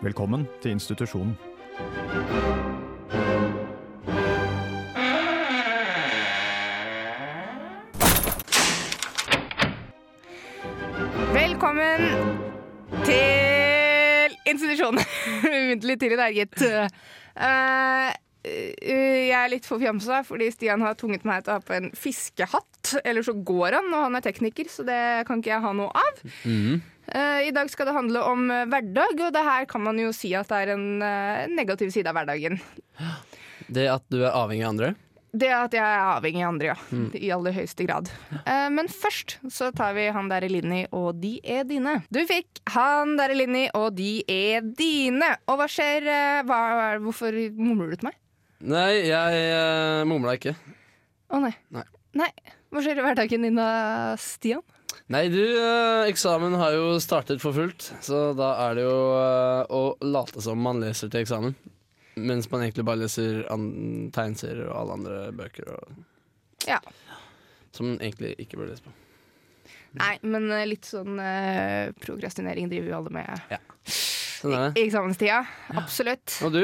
Velkommen til institusjonen. Velkommen til institusjonen. Begynte litt tidlig der, gitt. Eh, jeg er litt forfjamsa fordi Stian har tvunget meg til å ha på en fiskehatt. Eller så går han, og han er tekniker, så det kan ikke jeg ha noe av. Eh, I dag skal det handle om eh, hverdag, og det her kan man jo si at det er en eh, negativ side av hverdagen. Det at du er avhengig av andre? Det at jeg er avhengig av andre, ja. I aller høyeste grad. Eh, men først så tar vi Han der i Linni, og de er dine. Du fikk Han der i Linni, og de er dine. Og hva skjer? eh, Hva, hvorfor mumler du til meg? Nei, jeg uh, mumla ikke. Å nei. Nei. Nei. Hva skjer i hverdagen din da, Stian? Nei, du, eh, eksamen har jo startet for fullt, så da er det jo eh, å late som man leser til eksamen. Mens man egentlig bare leser tegneserier og alle andre bøker og, Ja. som man egentlig ikke bør lese på. Nei, men eh, litt sånn eh, prokrastinering driver jo alle med ja. Sånn er det. i eksamenstida. Absolutt. Og du?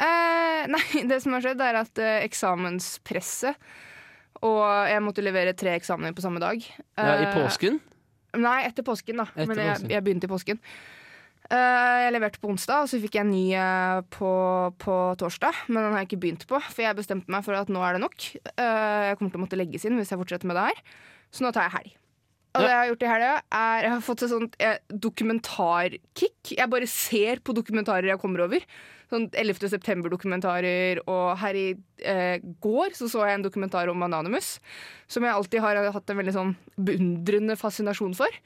Eh, nei, det som har skjedd, er at eh, eksamenspresset Og jeg måtte levere tre eksamener på samme dag. Ja, I Eh, påsken? Nei, etter påsken, da. Etter Men jeg, jeg begynte i påsken. Eh, jeg leverte på onsdag, og så fikk jeg en ny eh, på, på torsdag. Men den har jeg ikke begynt på, for jeg bestemte meg for at nå er det nok. Jeg kommer til å måtte legges inn hvis jeg fortsetter med det her. Så nå tar jeg helg. Og det jeg har gjort i helga, er Jeg har fått et sånt eh, dokumentarkick. Jeg bare ser på dokumentarer jeg kommer over. Sånn 11. september-dokumentarer. Og her i eh, går så, så jeg en dokumentar om Anonymous, som jeg alltid har hatt en veldig sånn beundrende fascinasjon for.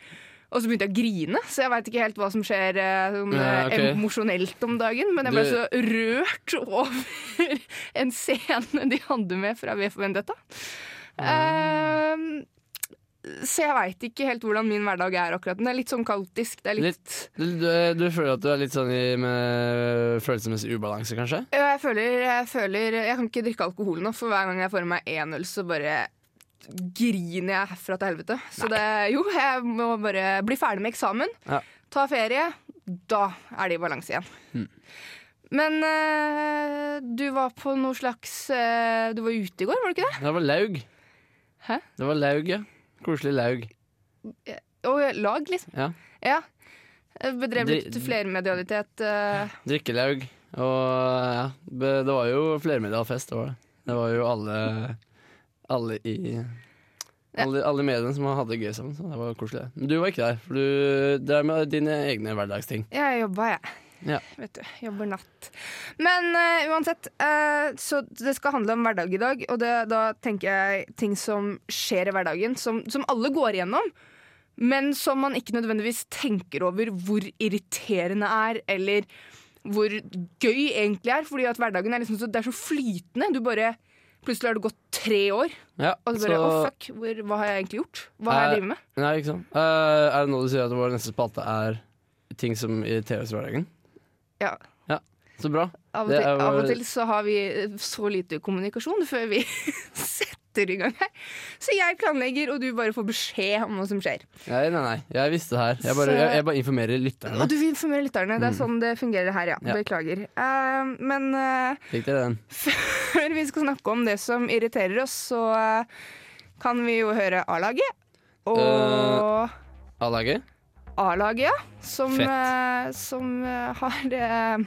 Og så begynte jeg å grine, så jeg veit ikke helt hva som skjer eh, sånn, Ja, okay. emosjonelt om dagen. Men jeg ble så rørt over en scene de hadde med fra V for Vendetta. Ehm, så jeg veit ikke helt hvordan min hverdag er akkurat. Den er litt sånn kaotisk. Det er litt, Litt, du, du, du føler at du er litt sånn i, med følelsesmessig ubalanse, kanskje? Ja, jeg føler, jeg føler Jeg kan ikke drikke alkohol nå, for hver gang jeg får i meg én øl, så bare griner jeg herfra til helvete. Så det Jo, jeg må bare bli ferdig med eksamen, Ja. ta ferie. Da er det i balanse igjen. Hmm. Men øh, du var på noe slags øh, Du var ute i går, var du ikke det? Det var laug. Hæ? Det var laug, ja. Koselig laug. Og lag, liksom. Ja. Ja. Bedrev litt flermedialitet. Uh. Drikkelaug. Og ja, det var jo flermedialfest. Det var det. Det var jo alle Alle i alle, alle mediene som hadde det gøy sammen. Så det var koselig. Men du var ikke der. For du, er med dine egne hverdagsting. Jeg jobba, jeg. Ja. Vet du, jobber natt. Men uh, uansett, uh, så det skal handle om hverdag i dag. Og det, da tenker jeg ting som skjer i hverdagen, som, som alle går igjennom. Men som man ikke nødvendigvis tenker over hvor irriterende er, eller hvor gøy egentlig er. Fordi at hverdagen er liksom så, det er så flytende. Du bare Plutselig har det gått tre år, Ja, og så bare Å, fuck, hvor, hva har jeg egentlig gjort? Hva har jeg Eh, drevet med? Nei, ikke sant. Uh, er det nå du sier at vår neste spalte er ting som irriterer oss i hverdagen? Ja. Så bra. Av og, til, jo- av og til så har vi så lite kommunikasjon før vi setter i gang her. Så jeg planlegger, og du bare får beskjed om hva som skjer. Nei, nei, nei. Jeg visste det her. Jeg bare, Så- jeg, jeg bare informerer lytterne. Og du informerer lytterne. Det er sånn det fungerer her, ja. Mm. Ja. Beklager. Uh, men uh, før vi skal snakke om det som irriterer oss, så uh, kan vi jo høre A-laget. Og Eh, A-laget? A-laget, ja. Som, eh, som eh, har eh,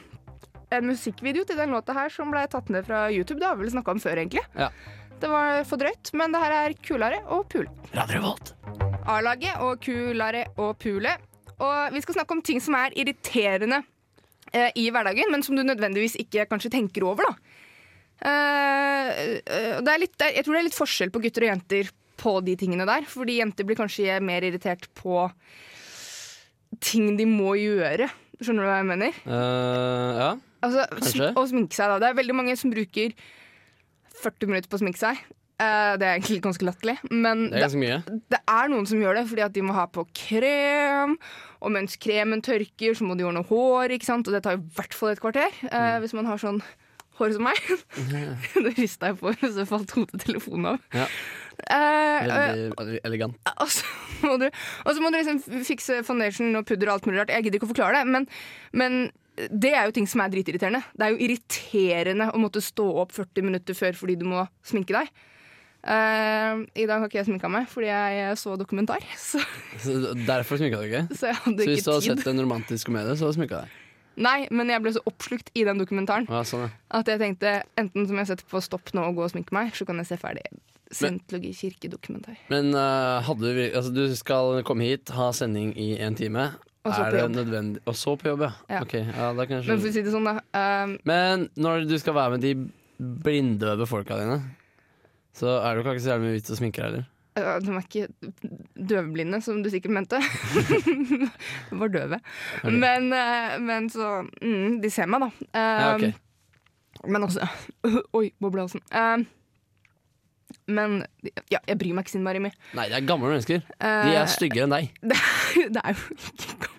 en musikkvideo til den låta her som ble tatt ned fra YouTube. Det har vi vel snakka om før, egentlig. Ja. Det var for drøyt, men det her er kulere og pule. A-laget og kulere og pule. Og vi skal snakke om ting som er irriterende eh, i hverdagen, men som du nødvendigvis ikke kanskje tenker over, da. Det er litt, jeg tror det er litt forskjell på gutter og jenter på de tingene der. Fordi jenter blir kanskje mer irritert på ting de må gjøre. Skjønner du hva jeg mener? Uh, ja. Altså, Kanskje. Å sminke seg, da. Det er veldig mange som bruker 40 minutter på å sminke seg. Uh, det er egentlig ganske latterlig, men Det er ganske mye. det er noen som gjør det fordi at de må ha på krem, og mens kremen tørker, så må de ordne hår, ikke sant? og det tar i hvert fall et kvarter. Uh, Mm. Hvis man har sånn hår som meg. Nå rista jeg på, så falt hodetelefonen av. Ja. Eh, uh, Veldig elegant. og så må du, og så må du liksom fikse foundation og pudder og alt mulig rart. Jeg gidder ikke å forklare det, men, men det er jo ting som er dritirriterende. Det er jo irriterende å måtte stå opp 40 minutter før fordi du må sminke deg. Uh, I dag har ikke jeg sminka meg fordi jeg så dokumentar, så, Så derfor sminka du ikke? så Så hvis du hadde sett en romantisk komedie, så hadde du sminka deg? Nei, men jeg ble så oppslukt i den dokumentaren Ja, sånn, ja. at jeg tenkte enten så må jeg sette på stopp nå og gå og sminke meg, så kan jeg se ferdig Scientologi kirkedokumentar. Men uh, hadde vi, altså, du skal komme hit, ha sending i en time. Og så på det jobb. Og så på jobb, ja. Ja. Okay, ja da kan jeg Men for å si det sånn, da. Um... Men når du skal være med de blinddøve folka dine, så er det jo ikke så jævlig mye vits å sminke deg heller. Uh, De er ikke døvblinde, som du sikkert mente. De var døve. Okay. Men, uh, men så mm, De ser meg, da. Um, Ja, okay. Men også Oi, boblehalsen. Eh, men ja, jeg bryr meg ikke så innmari mye. Nei, det er gamle mennesker. Eh, De er styggere enn deg. det, er, det er jo ikke gamle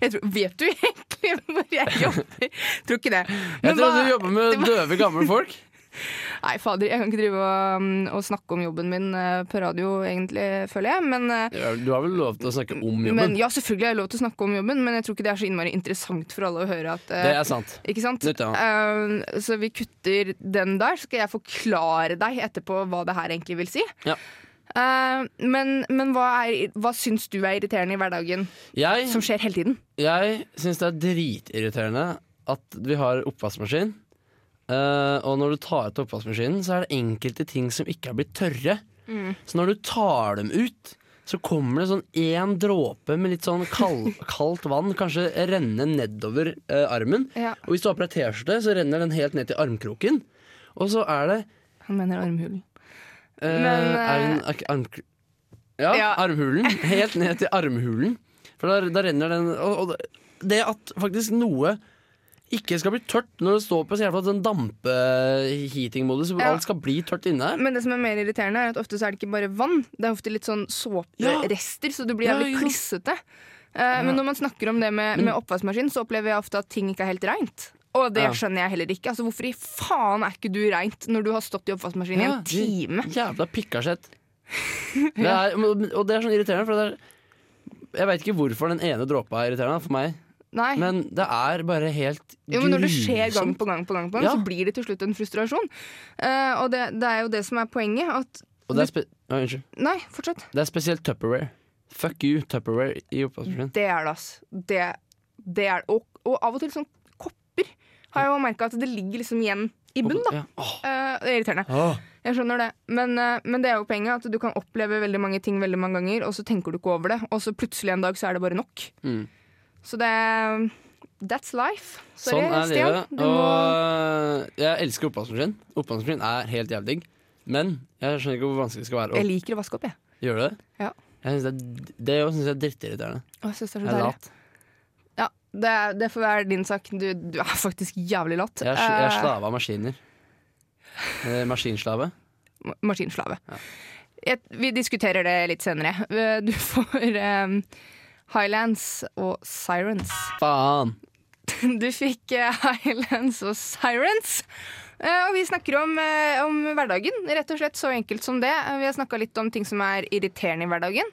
jeg tror, Vet du egentlig hvor jeg jobber? Tror ikke det. Jeg Men tror hva- du jobber med døve, gamle folk. Nei, fader, jeg kan ikke drive og, og snakke om jobben min eh, på radio, egentlig, føler jeg. Men, ja, Du har vel lov til å snakke om jobben? men ja, selvfølgelig har jeg lov til å snakke om jobben, men jeg tror ikke det er så innmari interessant for alle å høre at eh, Det er sant. Ikke sant? Nytt, ja. uh, så vi kutter den der, så skal jeg forklare deg etterpå hva det her egentlig vil si. Ja. Uh, men men hva, er, hva syns du er irriterende i hverdagen, Jeg, som skjer hele tiden? jeg syns det er dritirriterende at vi har oppvaskmaskin. Eh, og når du tar ut oppvaskmaskinen, så er det enkelte ting som ikke er blitt tørre. Mm. Så når du tar dem ut, så kommer det sånn én dråpe med litt sånn kald, kaldt vann kanskje renne nedover uh, armen. Ja. Og hvis du har på deg T-skjorte, så renner den helt ned til armkroken. Og så er det Han mener armhulen. Uh, Men, er den, er ikke ja, Ja. armhulen. Helt ned til armhulen. For da, da renner den og, og det at faktisk noe ikke skal bli tørt når det står på så jævla sånn dampe-heating-modus, Ja. alt skal bli tørt inne. Men det som er mer irriterende, er at ofte så er det ikke bare vann. Det er ofte litt sånn såperester, så du blir jævlig ja. klissete. Eh, Men når man snakker om det med, med oppvaskmaskin, så opplever jeg ofte at ting ikke er helt reint. Og det Ja. skjønner jeg heller ikke. Altså, hvorfor i faen er ikke du reint når du har stått i oppvaskmaskinen i en time? Jævla pikkasjett. Det og det er sånn irriterende, for det er Jeg veit ikke hvorfor den ene dråpa er irriterende for meg, Nei. men det er bare helt jo, men når det skjer gang på gang, på gang, på gang Ja. så blir det til slutt en frustrasjon. Uh, og det, det er jo det som er poenget. At Og det er, spe Oi, unnskyld. Nei, fortsett. det er spesielt Tupperware. Fuck you, Tupperware i oppvaskmaskinen. Det er det, ass. Det, det er og, og av og til sånn kopper har jeg jo merka at det ligger liksom igjen i bunnen. da Ja. Oh. Uh, Det er irriterende. Oh. Jeg skjønner det. Men, eh, men det er jo poenget at du kan oppleve veldig mange ting veldig mange ganger, og så tenker du ikke over det, og så plutselig en dag så er det bare nok. Mm. Så det That's life. Sorry, Sånn er livet. Må Og jeg elsker oppvaskmaskin. Oppvaskmaskin er helt jævlig digg. Men jeg skjønner ikke hvor vanskelig det skal være å Jeg liker å vaske opp, jeg. Gjør du det. Ja. Jeg synes det, det synes jeg er drittirriterende. Å, Jeg synes det er så Jeg er lat. Ja, det, det får være din sak. Du, du er faktisk jævlig lat. Jeg er, jeg er Eh, slave av maskiner. Eh, maskinslave. Maskinslave. Ja. Jeg, vi diskuterer det litt senere. Eh, Du får eh, Highlands og Sirens. Faen! Du fikk eh, Highlands og Sirens. Eh, og vi snakker om, eh, om hverdagen. Rett og slett så enkelt som det. Vi har snakka litt om ting som er irriterende i hverdagen.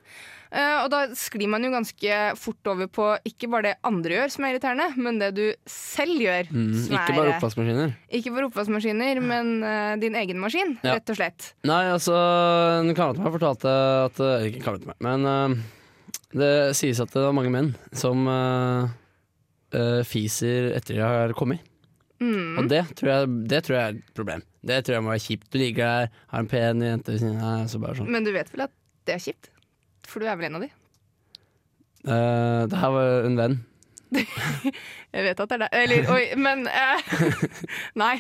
Og da sklir man jo ganske fort over på ikke bare det andre gjør som er irriterende, men det du selv gjør. Mm, ikke er, bare oppvaskmaskiner. Ikke bare oppvaskmaskiner, men uh, din egen maskin, Ja. rett og slett. Nei, altså En kamerat av meg fortalte at ikke en kamerat av meg, men eh, det sies at det er mange menn som uh, uh, fiser etter de har kommet. Mm. Og det tror, jeg, det tror jeg er et problem. Det tror jeg må være kjipt. Du ligger der, har en pen jente ved siden av så sånn Men du vet vel at det er kjipt? For du er vel en av de? Uh, Det her var en venn. Jeg vet at det er deg. Eller, oi, men eh, Nei,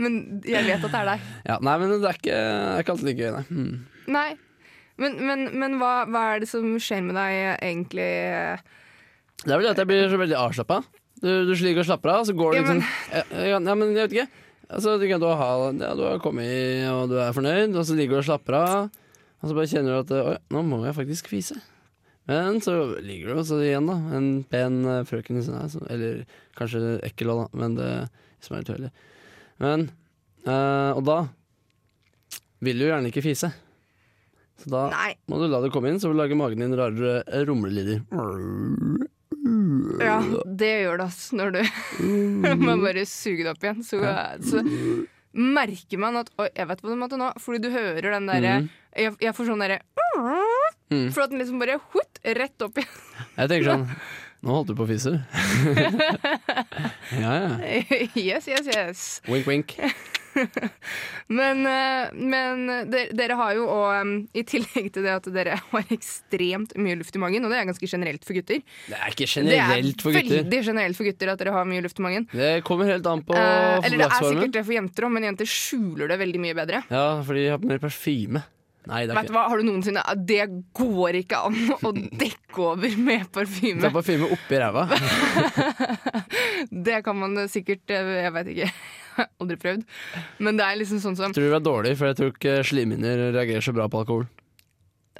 men jeg vet at det er deg. Ja, nei, men det er ikke, er ikke alltid like gøy, nei. Mm. Nei. Men, men, men hva, hva er det som skjer med deg egentlig? Det er vel at jeg blir så veldig avslappa. Du, du ligger og slapper av, så går det Ja, men- liksom ja, ja, ja, men jeg vet ikke. Altså, du, kan, du, har, ja, du har kommet i, og du er fornøyd, og så ligger du og slapper av. Og så bare kjenner du at Oi, nå må jeg faktisk fise. Men så ligger du også igjen, da. En pen eh, frøken i siden. Eller kanskje ekkel òg, da, men det som er litt høylig. Men eh, Og da vil du gjerne ikke fise. Så da Nei. må du la det komme inn, så lager magen din rare rumlelyder. Ja, det gjør det, altså Når du må bare suge det opp igjen, så, så merker man at Oi, jeg vet hva du måtte nå. Fordi du hører den derre Mhm. jeg, jeg får sånn derre Mm. For at den liksom bare hutt, rett opp igjen. Jeg tenker sånn Nå holdt du på å fise. ja, ja. yes, yes, yes. Wink, wink. Men, eh, men dere, dere har jo òg, i tillegg til det at dere har ekstremt mye luft i magen, og det er ganske generelt for gutter Det er ikke generelt for gutter. Det er veldig generelt for gutter at dere har mye luft i magen. Det kommer helt an på Eh, eller det er sikkert det for jenter òg, men jenter skjuler det veldig mye bedre. Ja, fordi de har mer parfyme. Nei, det er hva, Har du noensinne Det går ikke an å dekke over med parfyme. Ta parfyme. parfyme oppi ræva. Det kan man sikkert eh, Jeg veit ikke. Aldri prøvd. Men det er liksom sånn som Tror du det var dårlig, for jeg tror ikke slimhinner reagerer så bra på alkohol.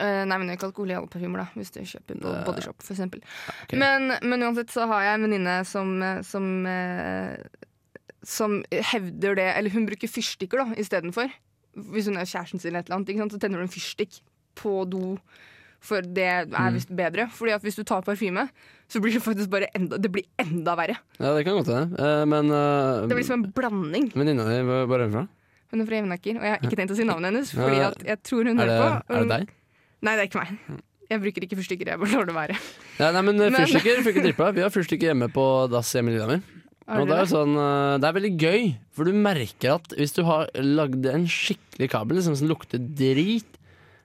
Uh, nei, men det er ikke alkohol i alle parfymer, da, hvis du kjøper på Bodyshop, for eksempel. Men, men uansett så har jeg en venninne som, eh, som, uh, som hevder det Eller hun bruker fyrstikker da, istedenfor. Hvis hun er kjæresten sin, eller et eller annet, så tenner hun en fyrstikk på do. For det er Mm. visst bedre. Fordi at hvis du tar parfyme, så blir det faktisk bare enda, det blir enda verre. Ja, det kan godt hende. Eh, Men uh, Det blir som en blanding. venninna di, hvor hvor er hun fra? Hun er fra Jevnaker, og jeg har ikke tenkt å si navnet hennes. Fordi at jeg tror hun Er det, hører på. er det deg? Nei, det er ikke meg. Jeg bruker ikke fyrstikker, jeg bare lar det være. Ja, nei, men eh, Men- Fyrstikker funker dritbra. Vi har fyrstikker hjemme på dass hjemme i Lillehammer. Har Og det dere er, sånn, eh, det er veldig gøy, for du merker at hvis du har lagd en skikkelig kabel liksom, som lukter drit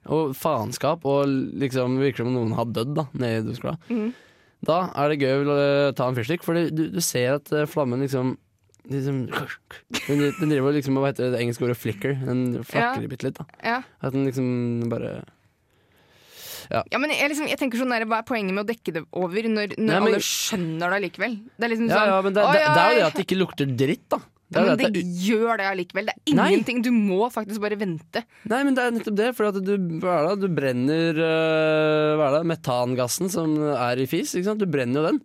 og faenskap, og liksom virker som noen har dødd da, nede i doskåla, Mm. da er det gøy å ta en fyrstikk, for du, du ser at eh, flammen liksom Liksom, den, den driver liksom Hva heter det engelske ordet flicker? Den flakker Ja. bitte litt. da Ja. At den liksom bare Ja, men jeg, liksom, jeg tenker sånn der, Hva er poenget med å dekke det over når, når Nei, men- alle skjønner det allikevel? Det er liksom Ja, sånn ja, men det, «Oi, det, det er jo det at det ikke lukter dritt, da. Det men det det er... gjør det allikevel. Det er Nei. ingenting. Du må faktisk bare vente. nei, men det er nettopp det. For du, det, du brenner hva er det, metangassen som er i fis. Du brenner jo den.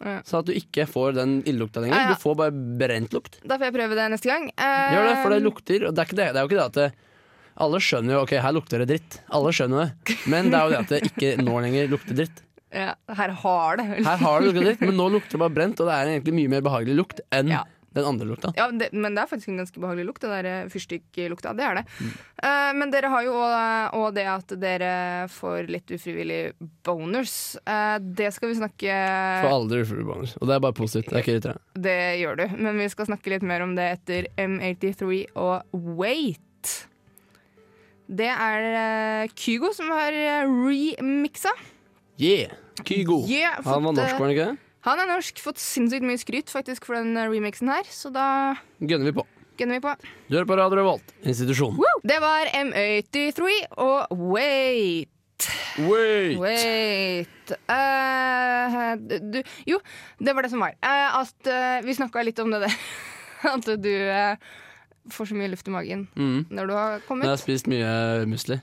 Ja. Så at du ikke får den ildlukta lenger. Ja, ja. Du får bare brent lukt. Da får jeg prøve det neste gang. Uh... Gjør det, for det lukter. Og det er, det er jo ikke det at det, alle skjønner jo ok, her lukter det dritt. Alle skjønner det. Men det er jo det at det ikke nå lenger lukter dritt. ja, Her har det. Her har det lukta dritt, men nå lukter det bare brent, og det er egentlig mye mer behagelig lukt enn Ja. Den andre lukta. Ja, det, men det er faktisk en ganske behagelig lukt, det der eh, fyrstikklukta. Det er det. Mm. Uh, men dere har jo òg det at dere får litt ufrivillig boners. Uh, det skal vi snakke Får aldri ufrivillig boners, Og det er bare positivt. Det er ikke irriterende. Det gjør du, men vi skal snakke litt mer om det etter M83 og Wait. Det er eh, Kygo som har remiksa. Yeah! Kygo. Yeah, Han var norsk, eh, var han ikke det? Han er norsk, fått sinnssykt mye skryt faktisk for den eh, remixen her, så da Gønner vi på. gunner vi på. Du hører på Radio Revolt, institusjon. Det var M83 og Wait. Wait! Wait Uh, du, Jo, det var det som var. Uh, at uh, Vi snakka litt om det der. At du får så mye luft i magen Mm. når du har kommet. Jeg har spist mye musli.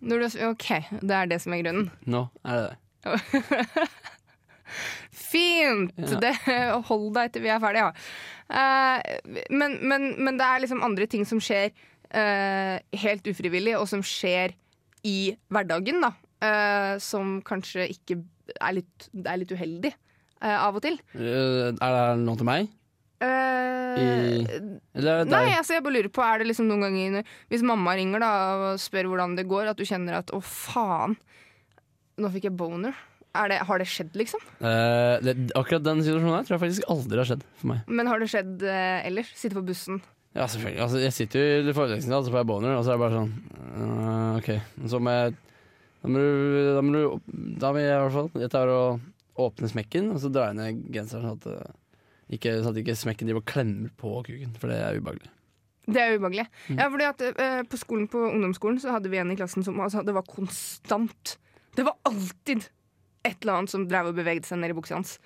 Når du, OK, det er det som er grunnen. Nå er det det. Fint! Ja. Det, hold deg til vi er ferdige, ja. Eh, men, men, men det er liksom andre ting som skjer eh, helt ufrivillig, og som skjer i hverdagen, da. eh, som kanskje ikke er litt, det er litt uheldig av og til. Er det noe til meg? Det Nei, altså jeg bare lurer på Er det liksom noen ganger Hvis mamma ringer da og spør hvordan det går, at du kjenner at 'å, faen, nå fikk jeg boner'. Det, har det skjedd, liksom? Uh, det, akkurat den situasjonen her tror jeg faktisk aldri har skjedd for meg. Men har det skjedd uh, ellers? Sitte på bussen? Ja, selvfølgelig. Altså, jeg sitter jo i forelesningssal, så får jeg boner, og så er det bare sånn uh, OK. Så må jeg Da må du Da, må du, da må jeg i hvert fall Jeg tar og åpner smekken, og så drar jeg ned genseren sånn at, ikke, sånn at ikke smekken driver og klemmer på kuken, for det er ubehagelig. Det er ubehagelig. Mm. Ja, fordi at uh, på, skolen, på ungdomsskolen så hadde vi en i klassen som altså, Det var konstant. Det var alltid et eller annet som drev og beveget seg ned i buksa hans.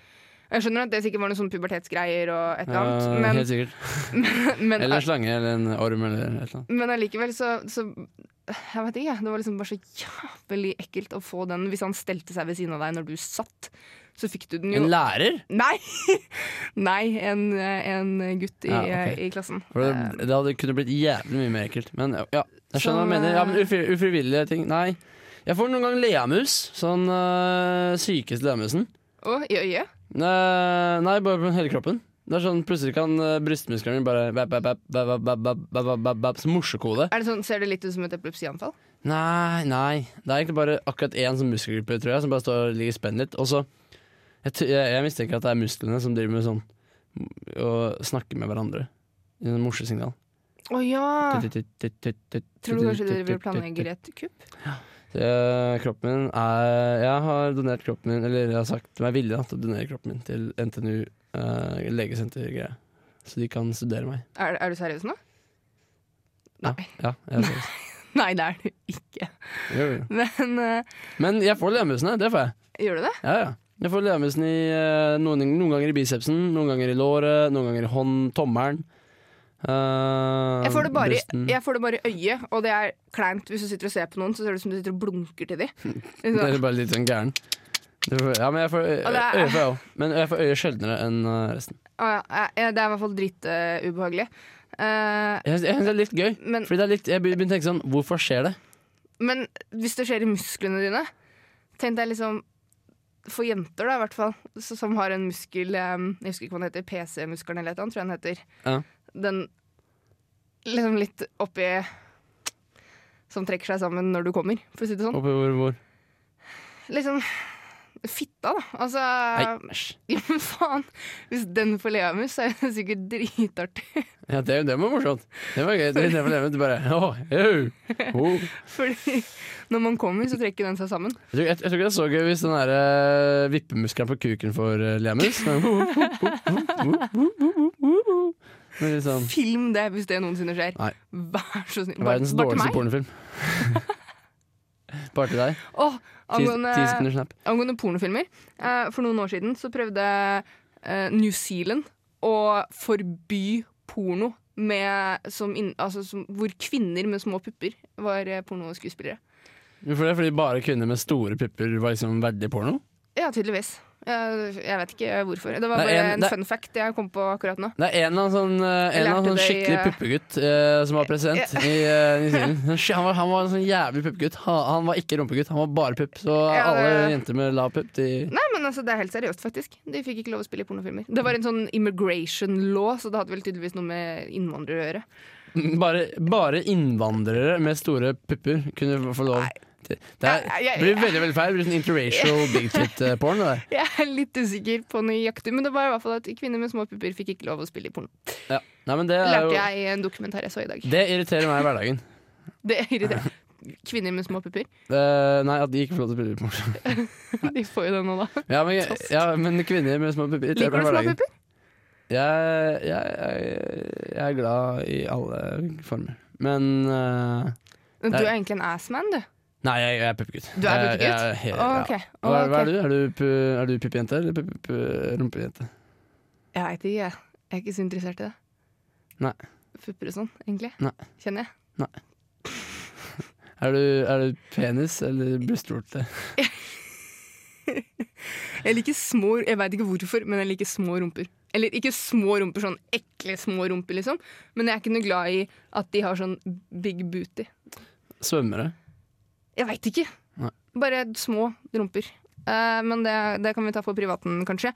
Jeg skjønner at det sikkert var noen sånne pubertetsgreier og et eller Ja, annet, helt sikkert. men, Eller en slange eller en orm eller et eller annet. men allikevel så, så Jeg vet ikke, det var liksom bare så jævlig ekkelt å få den hvis han stelte seg ved siden av deg når du satt. Så fikk du den jo En lærer? Nei! Nei, en, en gutt i, Ja, okay. i klassen. For Eh, det, det hadde kunne blitt jævlig mye mer ekkelt. Men ja, jeg skjønner hva du mener. Ja, men eh, ufri, ufrivillige ting. Nei. Jeg får noen ganger leamus. Sånn øh, sykeste leamusen. Å, i øyet. Nei, nei, bare på hele kroppen. Det er sånn Plutselig kan eh, brystmusklene mine bare bap, bap, bap, bap, bap, bap, bap, bap, Som morsekode. Er det sånn, Ser det litt ut som et epilepsianfall? Nei, nei. Det er egentlig bare akkurat én sånn muskelgruppe, tror jeg, som bare står og ligger spent litt. Og så jeg, jeg, jeg mistenker at det er musklene som driver med sånn Å snakke med hverandre. I sånn morsesignal. Å ja! Tror du kanskje dere vil planlegge et kupp? Eh, kroppen min er Jeg har donert kroppen min, eller jeg har sagt meg villig til å donere kroppen min til NTNU uh, legesenter-greie. Så de kan studere meg. Er, er du seriøs nå? Nei. ja jeg er seriøs. Nei, det er du ikke. Jo, jo. Men uh, Men jeg får legemusene, det får jeg. gjør du det? Ja, ja. Jeg får legemusen i eh, noen, noen ganger i bicepsen, noen ganger i låret, noen ganger i hånd, tommelen. Eh, Jeg får, det bare, jeg får det bare i øyet, og det er kleint hvis du sitter og ser på noen, så ser det ut som du sitter og blunker til dem. Det er bare litt sånn gæren. Ja, men jeg får øye, øye jeg òg. Men jeg får øye sjeldnere enn eh, resten. Å ja, eh, det er i hvert fall dritubehagelig. Uh, Jeg syns det er litt gøy. men, Fordi det er litt, jeg begynner å tenke sånn Hvorfor skjer det? men hvis det skjer i musklene dine Tenk deg liksom For jenter, da, i hvert fall, som har en muskel eh, Jeg husker ikke hva den heter, PC-muskelen eller noe, tror jeg den heter. Ja. Den liksom litt oppi Som trekker seg sammen når du kommer, for å si det sånn. Oppi hvor, hvor? Liksom fitta, da. Altså Nei, men faen. Hvis den får leamus, så er det sikkert dritartig. Ja, det, det var morsomt. Det var gøy. Det, det var du bare, oh, au, oh. Fordi når man kommer, så trekker den seg sammen. jeg, tror, jeg, jeg tror ikke det er så gøy hvis den der uh, vippemuskelen på kuken får uh, leamus. Men sånn Film det hvis det noensinne skjer. Nei. Vær så snill. verdens bare til dårligste meg. pornofilm. Bare til deg. Åh, Ti, angående, ti sekunder snap. angående pornofilmer. eh, for noen år siden så prøvde eh, New Zealand å forby porno med, som inn, altså, som, hvor kvinner med små pupper var eh, pornoskuespillere. Hvorfor det? Fordi bare kvinner med store pupper var liksom verdig porno? Ja, tydeligvis. Jeg, jeg vet ikke hvorfor. Det var Det bare en- en, fun fact jeg kom på akkurat nå. Det er en av sånn, eh, en lærte sånn skikkelig eh, puppegutt uh, som var president i uh, New Zealand. Han var, han var en sånn jævlig puppegutt. Han, han var ikke rumpegutt, han var bare pupp. Så Ja, alle jenter med lav pupp, de Nei, men altså, Det er helt seriøst, faktisk. De fikk ikke lov å spille i pornofilmer. Det var en sånn immigration law, så det hadde vel tydeligvis noe med innvandrere å gjøre. bare, bare innvandrere med store pupper kunne få lov. til- Det er, Jeg- blir veldig veldig feil. Det blir sånn interracial big tit-porn. Jeg er litt usikker på nøyaktig, men det var i hvert fall at kvinner med små pupper fikk ikke lov å spille i porno. Ja. Nei, men det, Lærte jeg i en dokumentar jeg så i dag. det irriterer meg i hverdagen. Det irriterer Kvinner med små pupper. Uh, nei, at de ikke får lov til å spille i porno. De får jo det nå, da. Ja, men, ja, men kvinner med små pupper Liker du små pupper? Jeg, jeg, jeg, jeg er glad i alle former. Men uh, Du er egentlig en assman, du. Nei, jeg, jeg er puppegutt. Du er puppegutt? jeg er helt- Å, ja. ok. Hva, er du? Er du, er du puppejente eller pu- pu- rumpejente? Jeg veit ikke, jeg. Jeg er ikke så interessert i det. Nei. Pupper og sånn, egentlig. Nei. Kjenner jeg. Er du, er du penis eller brystvorte? Jeg liker små Jeg veit ikke hvorfor, men jeg liker små rumper. Eller ikke små rumper, sånn ekle små rumper, liksom. Men jeg er ikke noe glad i at de har sånn big booty. Svømmere? Jeg veit ikke. Nei. Bare små rumper. Uh, men det, det kan vi ta for privaten, kanskje.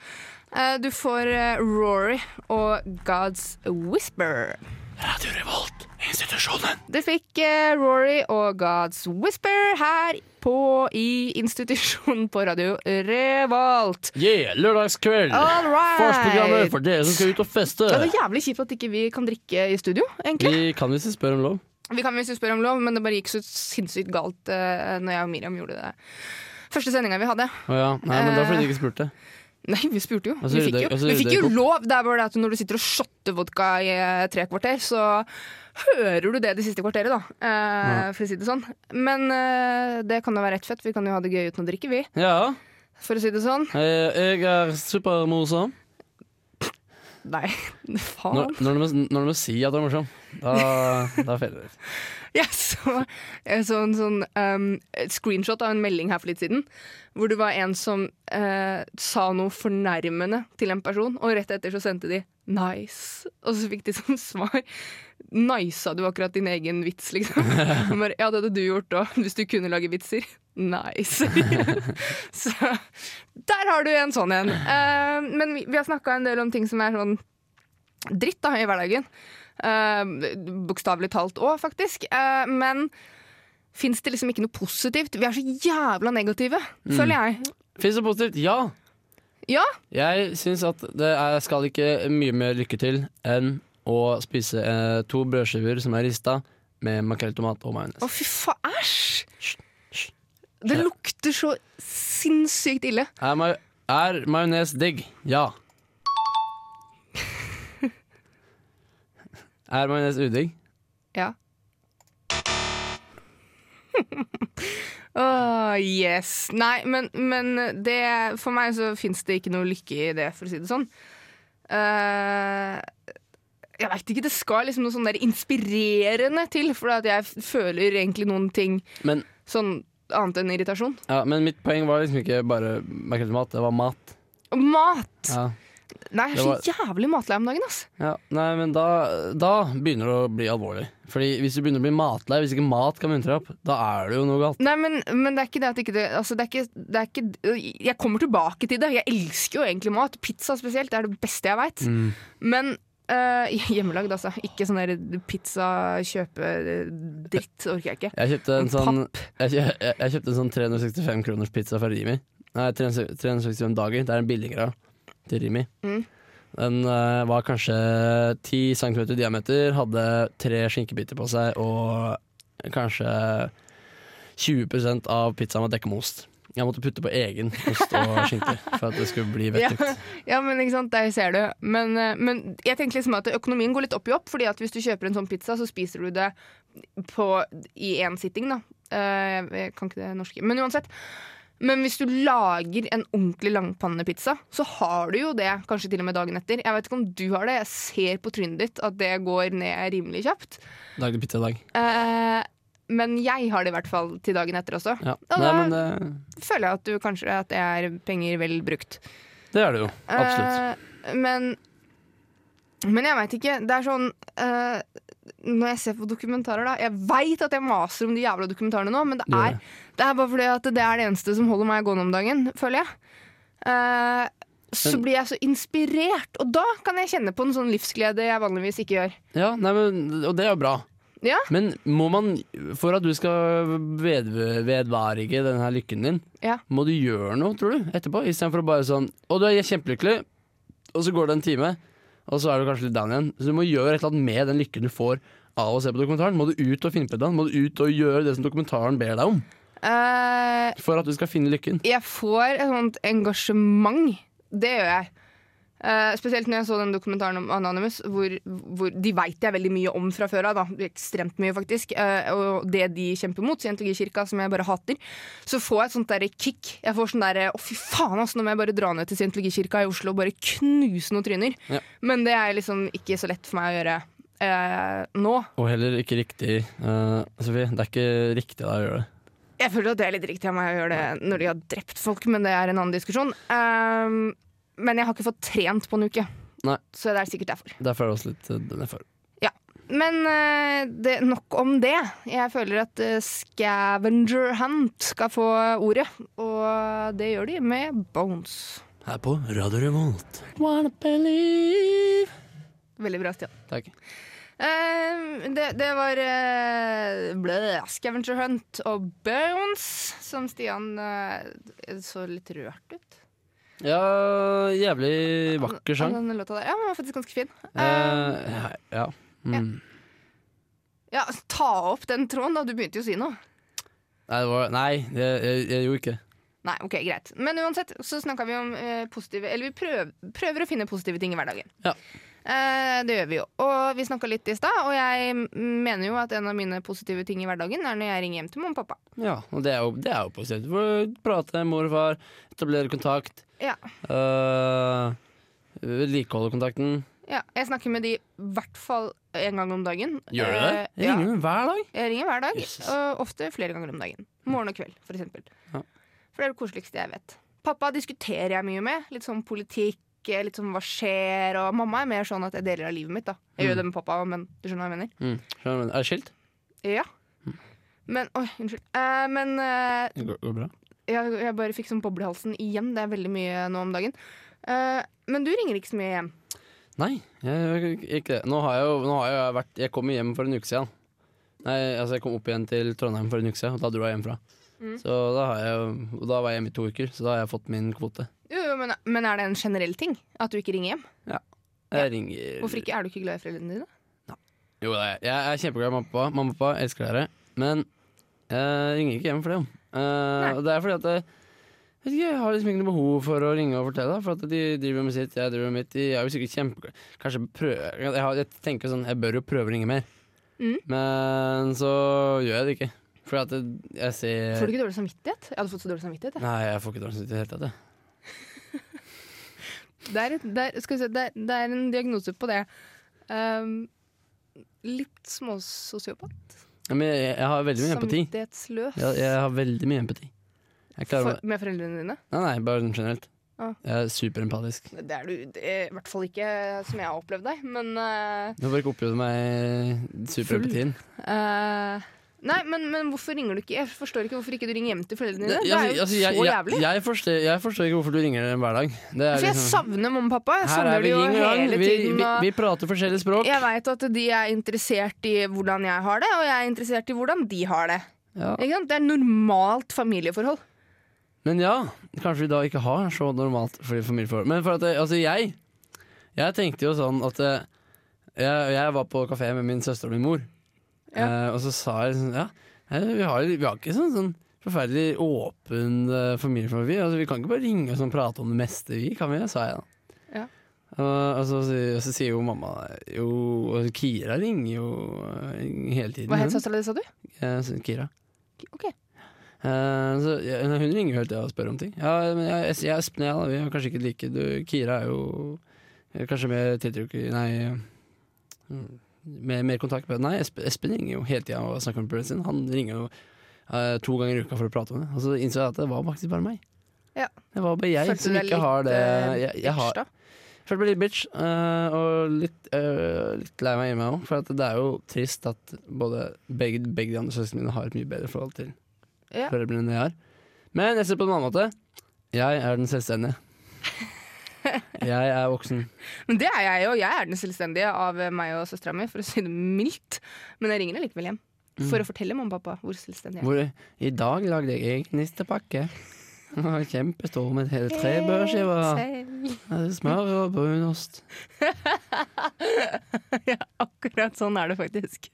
Uh, du får uh, Rory og God's Whisper. Radio Revolt, institusjonen. Du fikk Rory og God's Whisper her på i institusjonen på radio Revolt. Yeah, lørdagskveld! All right. Farsprogrammet for dere som skal ut og feste. Det er jævlig kjipt at ikke vi kan drikke i studio, egentlig. Vi kan hvis vi spør om lov. Vi kan visst spørre om lov, men det bare gikk så sinnssykt galt uh, når jeg og Miriam gjorde det. Første sendinga vi hadde. Å ja. Nei, men da fordi du ikke spurte. Nei, vi spurte jo. Altså, Vi fikk jo, altså, vi fikk jo opp. lov. Det er bare det at når du sitter og shotter vodka i eh, tre kvarter, så hører du det det siste kvarteret, da. eh, For å si det sånn. Men eh, det kan jo være rett fett. Vi kan jo ha det gøy uten å drikke, vi. Ja, For å si det sånn. eh, jeg er supermorsom. Nei, faen. Når, når, du må, når du må si at du er morsom, da, da feiler det. Jeg så, jeg så en sånn um, screenshot av en melding her for litt siden. Hvor det var en som uh, sa noe fornærmende til en person, og rett etter så sendte de 'nice'. Og så fikk de som svar 'nicea du akkurat din egen vits', liksom. Bare, ja, det hadde du gjort òg, hvis du kunne lage vitser. Nice. så der har du en sånn en. Uh, men vi, vi har snakka en del om ting som er sånn dritt da, i hverdagen. Uh, Bokstavelig talt òg, faktisk. Uh, men fins det liksom ikke noe positivt? Vi er så jævla negative, føler jeg. Fins det positivt? Ja. Ja, Jeg syns at det er, skal ikke mye mer lykke til enn å spise to brødskiver som er rista, med makrell, tomat og majones. å fy faen, æsj! Det lukter så sinnssykt ille. Er, ma er majones digg? Ja. er majones udigg? Ja. Åh, yes. Nei, men, men det, for meg så fins det ikke noe lykke i det, for å si det sånn. Uh, jeg veit ikke, det skal liksom noe sånn der inspirerende til, for at jeg føler egentlig noen ting Men, sånn annet enn irritasjon. ja, men mitt poeng var liksom ikke bare makrell, mat, det var mat. Mat! Ja. Nei, jeg er Det så var- jævlig matlei om dagen, ass. Ja, nei, men da, da begynner det å bli alvorlig. Fordi hvis du begynner å bli matlei, hvis ikke mat kan muntre opp, da er det jo noe galt. Nei, men, men det er ikke det at ikke det Altså, det er ikke, det er ikke Jeg kommer tilbake til det. Jeg elsker jo egentlig mat. Pizza spesielt. Det er det beste jeg veit. Mm. Men øh, hjemmelagd, altså. Ikke sånn der pizza kjøpe øh, dritt. Orker jeg ikke. Jeg kjøpte en sånn jeg, kjø- jeg, jeg kjøpte en sånn 365 kroners pizza fra Rimi. Nei, 365 dager. Det er en billigere til Rimi. Mm. Den uh, var kanskje 10 cm i diameter, hadde tre skinkebiter på seg og kanskje 20% av pizzaen var dekket med ost. Jeg måtte putte på egen ost og skinke for at det skulle bli Ja, vettugt. ja, men ikke sant, der ser du. Men, øh, men jeg tenker liksom at økonomien går litt opp i opp. Fordi at hvis du kjøper en sånn pizza, så spiser du det på, i én sitting, da. Eh, jeg kan ikke det norske. Men uansett. Men hvis du lager en ordentlig langpannepizza, så har du jo det kanskje til og med dagen etter. Jeg vet ikke om du har det, jeg ser på trynet ditt at det går ned rimelig kjapt. Lagde pizza i dag. Eh, men jeg har det i hvert fall til dagen etter også. Ja. Og Nei, da- men det, Føler jeg at du kanskje at det er penger vel brukt. det er det jo. Absolutt. Uh, men Men jeg veit ikke. Det er sånn uh, Når jeg ser på dokumentarer, da Jeg veit at jeg maser om de jævla dokumentarene nå, men det er, det er bare fordi at det er det eneste som holder meg gående om dagen, føler jeg. Uh, så blir jeg så inspirert, og da kan jeg kjenne på en sånn livsglede jeg vanligvis ikke gjør. Ja, nei, men, og det er jo bra. Ja. Men må man, for at du skal ved, vedvarige denne lykken din, Ja. må du gjøre noe, tror du, etterpå? Istedenfor bare sånn Å, du er kjempelykkelig, og så går det en time, og så er du kanskje litt down igjen. Så du må gjøre et eller annet med den lykken du får av å se på dokumentaren. Må du ut og finne på det? Må du ut og gjøre det som dokumentaren ber deg om? Uh, For at du skal finne lykken? jeg får et sånt engasjement. Det gjør jeg. Eh, spesielt når jeg så den dokumentaren om Anonymous, hvor, hvor de veit jeg veldig mye om fra før av. Ekstremt mye, faktisk. Uh, og det de kjemper mot, Scientologikirka, som jeg bare hater. Så får jeg et sånt der kick. Jeg får sånn derre Å, fy faen, altså, nå må jeg bare dra ned til Scientologikirka i Oslo og bare knuse noen tryner. Ja. Men det er liksom ikke så lett for meg å gjøre eh, nå. Og heller ikke riktig, eh, Sofie. Det er ikke riktig da å gjøre det. Jeg føler at det er litt riktig av meg å gjøre det når de har drept folk, men det er en annen diskusjon. Ehm, men jeg har ikke fått trent på en uke, Nei. så det er sikkert derfor. Derfor er det også litt eh, Ja. Men uh, det, nok om det. Jeg føler at uh, Scavenger Hunt skal få ordet, og det gjør de med Bones. Her på Radio Revolt. Wanna believe Veldig bra, Stian. Takk. Uh, det, det var uh, blø, Scavenger Hunt og Bones, som Stian uh, så litt rørt ut. Ja, jævlig vakker sang. Den, Den låta der. Ja, den var faktisk ganske fin. Ehm, ja, ja. Mm. Ja, ta opp den tråden, da. Du begynte jo å si noe. Nei, det var, nei jeg, jeg, jeg gjorde ikke. Nei, ok, greit. Men uansett så snakka vi om eh, positive Eller vi prøv, prøver å finne positive ting i hverdagen. Ja. Eh, det gjør vi jo. Og vi snakka litt i stad, og jeg mener jo at en av mine positive ting i hverdagen er når jeg ringer hjem til mamma og pappa. Ja, og det er jo, det er jo positivt. For prate med mor og far, etablere kontakt. Ja. øh, Vedlikeholde kontakten. ja. Jeg snakker med de i hvert fall en gang om dagen. Gjør du det? Eh, Jeg ja. ringer hver dag. Jeg ringer hver dag, Jesus. og ofte flere ganger om dagen. Morgen og kveld, for eksempel. Ja. For det er det koseligste jeg vet. Pappa diskuterer jeg mye med. Litt sånn politikk, litt sånn hva skjer, og mamma er mer sånn at jeg deler av livet mitt, da. Jeg Mm. gjør det med pappa, men du skjønner hva jeg mener? Mm. Er det skilt? Ja. Men Oi, unnskyld. Uh, men uh, Det går, går bra. jeg, jeg bare fikk sånn boble i halsen igjen. Det er veldig mye nå om dagen. Uh, men du ringer ikke så mye hjem. Nei, jeg, ikke det. Nå har jeg jo nå har jeg vært Jeg kom hjem for en uke siden. Nei, altså jeg kom opp igjen til Trondheim for en uke siden, og da dro jeg hjemmefra. Mm. Så da, har jeg, da var jeg hjemme i to uker, så da har jeg fått min kvote. Jo, men, men er det en generell ting? At du ikke ringer hjem? Ja. Jeg ringer Hvorfor ikke? Er du ikke glad i foreldrene dine? Jo, det er jeg. Er kjempeglad i mamma og pappa. Mamma og pappa elsker dere. Men jeg ringer ikke hjem for det. jo. Eh, og det er fordi at jeg, vet ikke, jeg har liksom ikke noe behov for å ringe og fortelle. For at de driver med sitt, jeg driver med mitt. De er jo sikkert kjempe... Kanskje prøve jeg, har, jeg tenker sånn, jeg bør jo prøve å ringe mer. Mm. Men så gjør jeg det ikke. For at jeg, jeg ser Får du ikke dårlig samvittighet? Jeg hadde fått så dårlig samvittighet. jeg. Nei, jeg får ikke dårlig samvittighet i det hele tatt. Det er, et, det, er, se, det, er, det er en diagnose på det. Um, litt småsosiopat. Men jeg, jeg har veldig mye empati. Samvittighetsløs. Jeg, jeg har veldig mye empati. For, med foreldrene dine? Nei, nei, bare sånn generelt. Ah. Jeg er superempatisk. Det er du det er i hvert fall ikke som jeg har opplevd deg, men uh, Du har bare ikke opplevd meg superempatien. eh, Nei, men, men hvorfor ringer du ikke? Jeg forstår ikke hvorfor ikke du ringer hjem til foreldrene dine. Det- er jo altså, jeg, så jævlig. Jeg, jeg, forstår, jeg forstår ikke hvorfor du ringer dem hver dag. Det For jeg liksom- savner mamma og pappa. Jeg her savner er vi de jo hele Vi, tiden. vi, vi prater forskjellige språk. jeg veit at de er interessert i hvordan jeg har det, og jeg er interessert i hvordan de har det. Ja. Det er normalt familieforhold. Men ja, kanskje vi da ikke har så normalt familieforhold. Men for at altså jeg Jeg tenkte jo sånn at eh, jeg, jeg var på kafé med min søster og min mor, eh, og så sa jeg liksom Ja, vi har, vi har ikke sånn, sånn forferdelig åpen uh, familieforhold. Vi, altså, vi kan ikke bare ringe og sånn, prate om det meste, vi, kan vi? sa jeg da. Ja. Og, og, så, og så sier jo mamma Jo, og Kira ringer jo eh, hele tiden. Hva het søstera di, sa du? Kira. Ok. Uh, så, ja, hun ringer jo hele tida og spør om ting. Ja, men jeg, jeg Espen, ja, da. Vi er kanskje ikke like du, Kira er jo kanskje mer tiltrukket Nei mm, mer, mer kontakt med Nei, Espen, ringer jo hele tida og snakker med broren sin. Han ringer jo uh, to ganger i uka for å prate om det. Og så innså jeg at det var faktisk bare meg. Ja. Det var bare jeg Følte som ikke har det eh, jeg, jeg har, bitch? Følte meg litt bitch, uh, og litt, uh, litt lei meg i meg òg. For det er jo trist at både begge, begge de andre søstrene mine har et mye bedre forhold til Ja. foreldrene enn jeg har. Men jeg ser på en annen måte. Jeg er den selvstendige. Jeg er voksen. Men det er jeg jo. Jeg er den selvstendige av meg og søstera mi, for å si det mildt. Men jeg ringer likevel hjem. For å fortelle mamma og pappa hvor selvstendig jeg er. Hvor I dag lagde jeg egen nistepakke. Kjempestor med hele tre brødskiver. Smør og brunost. ja, akkurat sånn er det faktisk.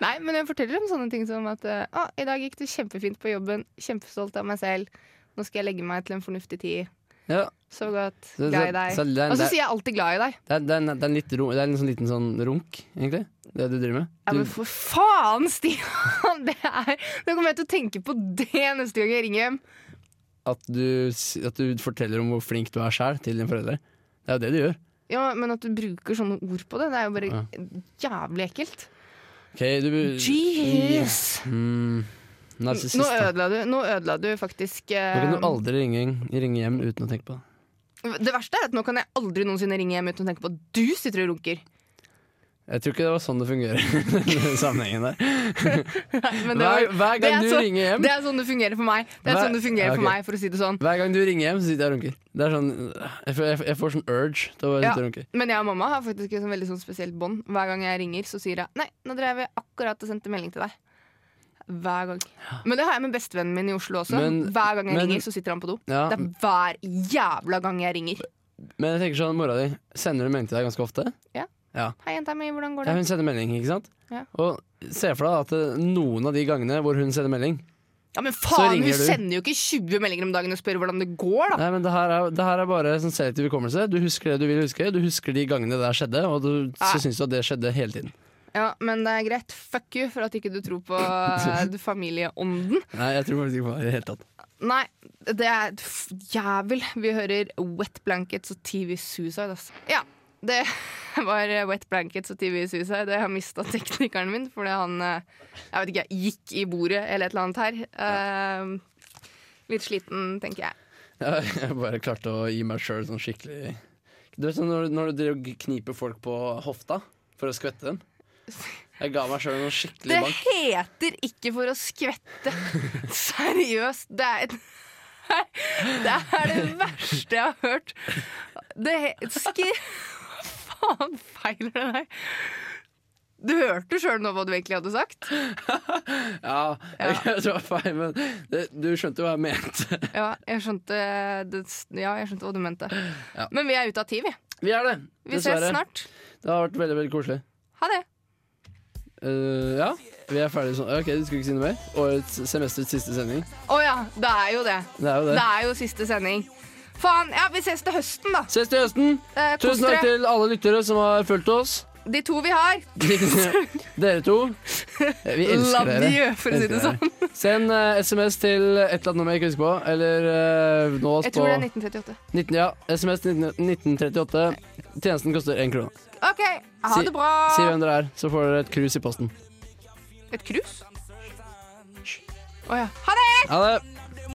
Nei, men jeg forteller om sånne ting som at eh, å, i dag gikk det kjempefint på jobben, kjempestolt av meg selv. Nå skal jeg legge meg til en fornuftig tid. Ja, Så godt. Glad i så- deg. så den- Og så sier jeg alltid glad i deg. det er, det, er, det, er en litt ro, det er en sånn liten sånn runk, egentlig. Det du driver med. Ja, men for faen, Stian! Det er, nå kommer jeg til å tenke på det neste gang jeg ringer hjem. at, du, at du forteller om hvor flink du er sjæl til dine foreldre. Det er jo det du gjør. Ja, Men at du bruker sånne ord på det, det er jo bare Ja. jævlig ekkelt. Ok, du Jeez! Mm, Narsissist. Nå ødela du, nå ødela du faktisk Nå kan du eh, aldri ringe, ringe hjem uten å tenke på det. Det verste er at nå kan jeg aldri noensinne ringe hjem uten å tenke på at du sitter og runker. Jeg tror ikke det var sånn det fungerer i den sammenhengen der. Hver, var, hver gang du så, ringer hjem det er sånn det fungerer for meg. Det er Hver- sånn det fungerer Ja, okay. for meg, for å si det sånn. Hver gang du ringer hjem, så sitter jeg og runker. Det er sånn, jeg, får, jeg, jeg får sånn urge til å Ja. sitte og runke. Men jeg og mamma har faktisk et sånn veldig sånn spesielt bånd. Hver gang jeg ringer, så sier jeg Nei, nå drev jeg akkurat og sendte melding til deg. Hver gang. Men det har jeg med bestevennen min i Oslo også. Men- hver gang jeg men- ringer, så sitter han på do. Ja, Det er hver jævla gang jeg ringer. men jeg tenker sånn, mora di sender du melding til deg ganske ofte? Hei, jenta mi, hvordan går Ja, hun sender melding, ikke sant? Ja. Og se for deg at eh, noen av de gangene hvor hun sender melding Ja, Men faen, hun du. sender jo ikke 20 meldinger om dagen og spør hvordan det går, da. Nei, men det her er, det her er bare sånn selektiv hukommelse. Du husker det du vil huske. Du husker de gangene det der skjedde, og du, så Ja. syns du at det skjedde hele tiden. Ja, Men det er greit. Fuck you for at ikke du tror på eh, familieånden. Nei, jeg tror faktisk ikke på det i det hele tatt. Nei, det er f- jævel. Vi hører Wet Blankets og TV Suicide, altså. Ja, det var eh, Wet Blankets og TV Suicide. Jeg har mista teknikeren min fordi han eh, jeg vet ikke, gikk i bordet eller et eller annet her. Eh, litt sliten, tenker jeg. Jeg, jeg bare klarte å gi meg sjøl sånn skikkelig Du vet sånn når, når du driver og kniper folk på hofta for å skvette dem? Jeg ga meg sjøl noe skikkelig Det bank. heter ikke for å skvette. Seriøst. Det er, det er det verste jeg har hørt. Det skri... Hva faen feiler det deg? Du hørte sjøl nå hva du egentlig hadde sagt? Ja, jeg, tror det var feil, men det, du skjønte hva jeg mente. Ja, jeg skjønte, det, ja, jeg skjønte hva du mente. Ja. Men vi er ute av tid, vi. Vi er det, Vi ses snart. Det har vært veldig veldig koselig. Ha det. Eh, ja, vi er ferdige sånn. Ok, Du skulle ikke si noe mer? Årets semesterets siste sending. Å ja, det er jo det. Det er jo det. Det er jo siste sending. Faen, ja, vi ses til høsten, da. Ses til høsten. Eh, kos Tusen takk dere. til alle lyttere som har fulgt oss. De to vi har. Dere to. Vi elsker Love dere. you, for å si det Elsker sånn. dere. Send eh, SMS til et eller annet nummer jeg ikke husker på. Eller uh, nå oss Jeg på tror det er 1938. 19, ja, SMS til 19 1938. Tjenesten koster én krone. OK, ha Si- det bra. Si hvem dere er, så får dere et krus i posten. Et krus? Å ja. Ha det! Ha det!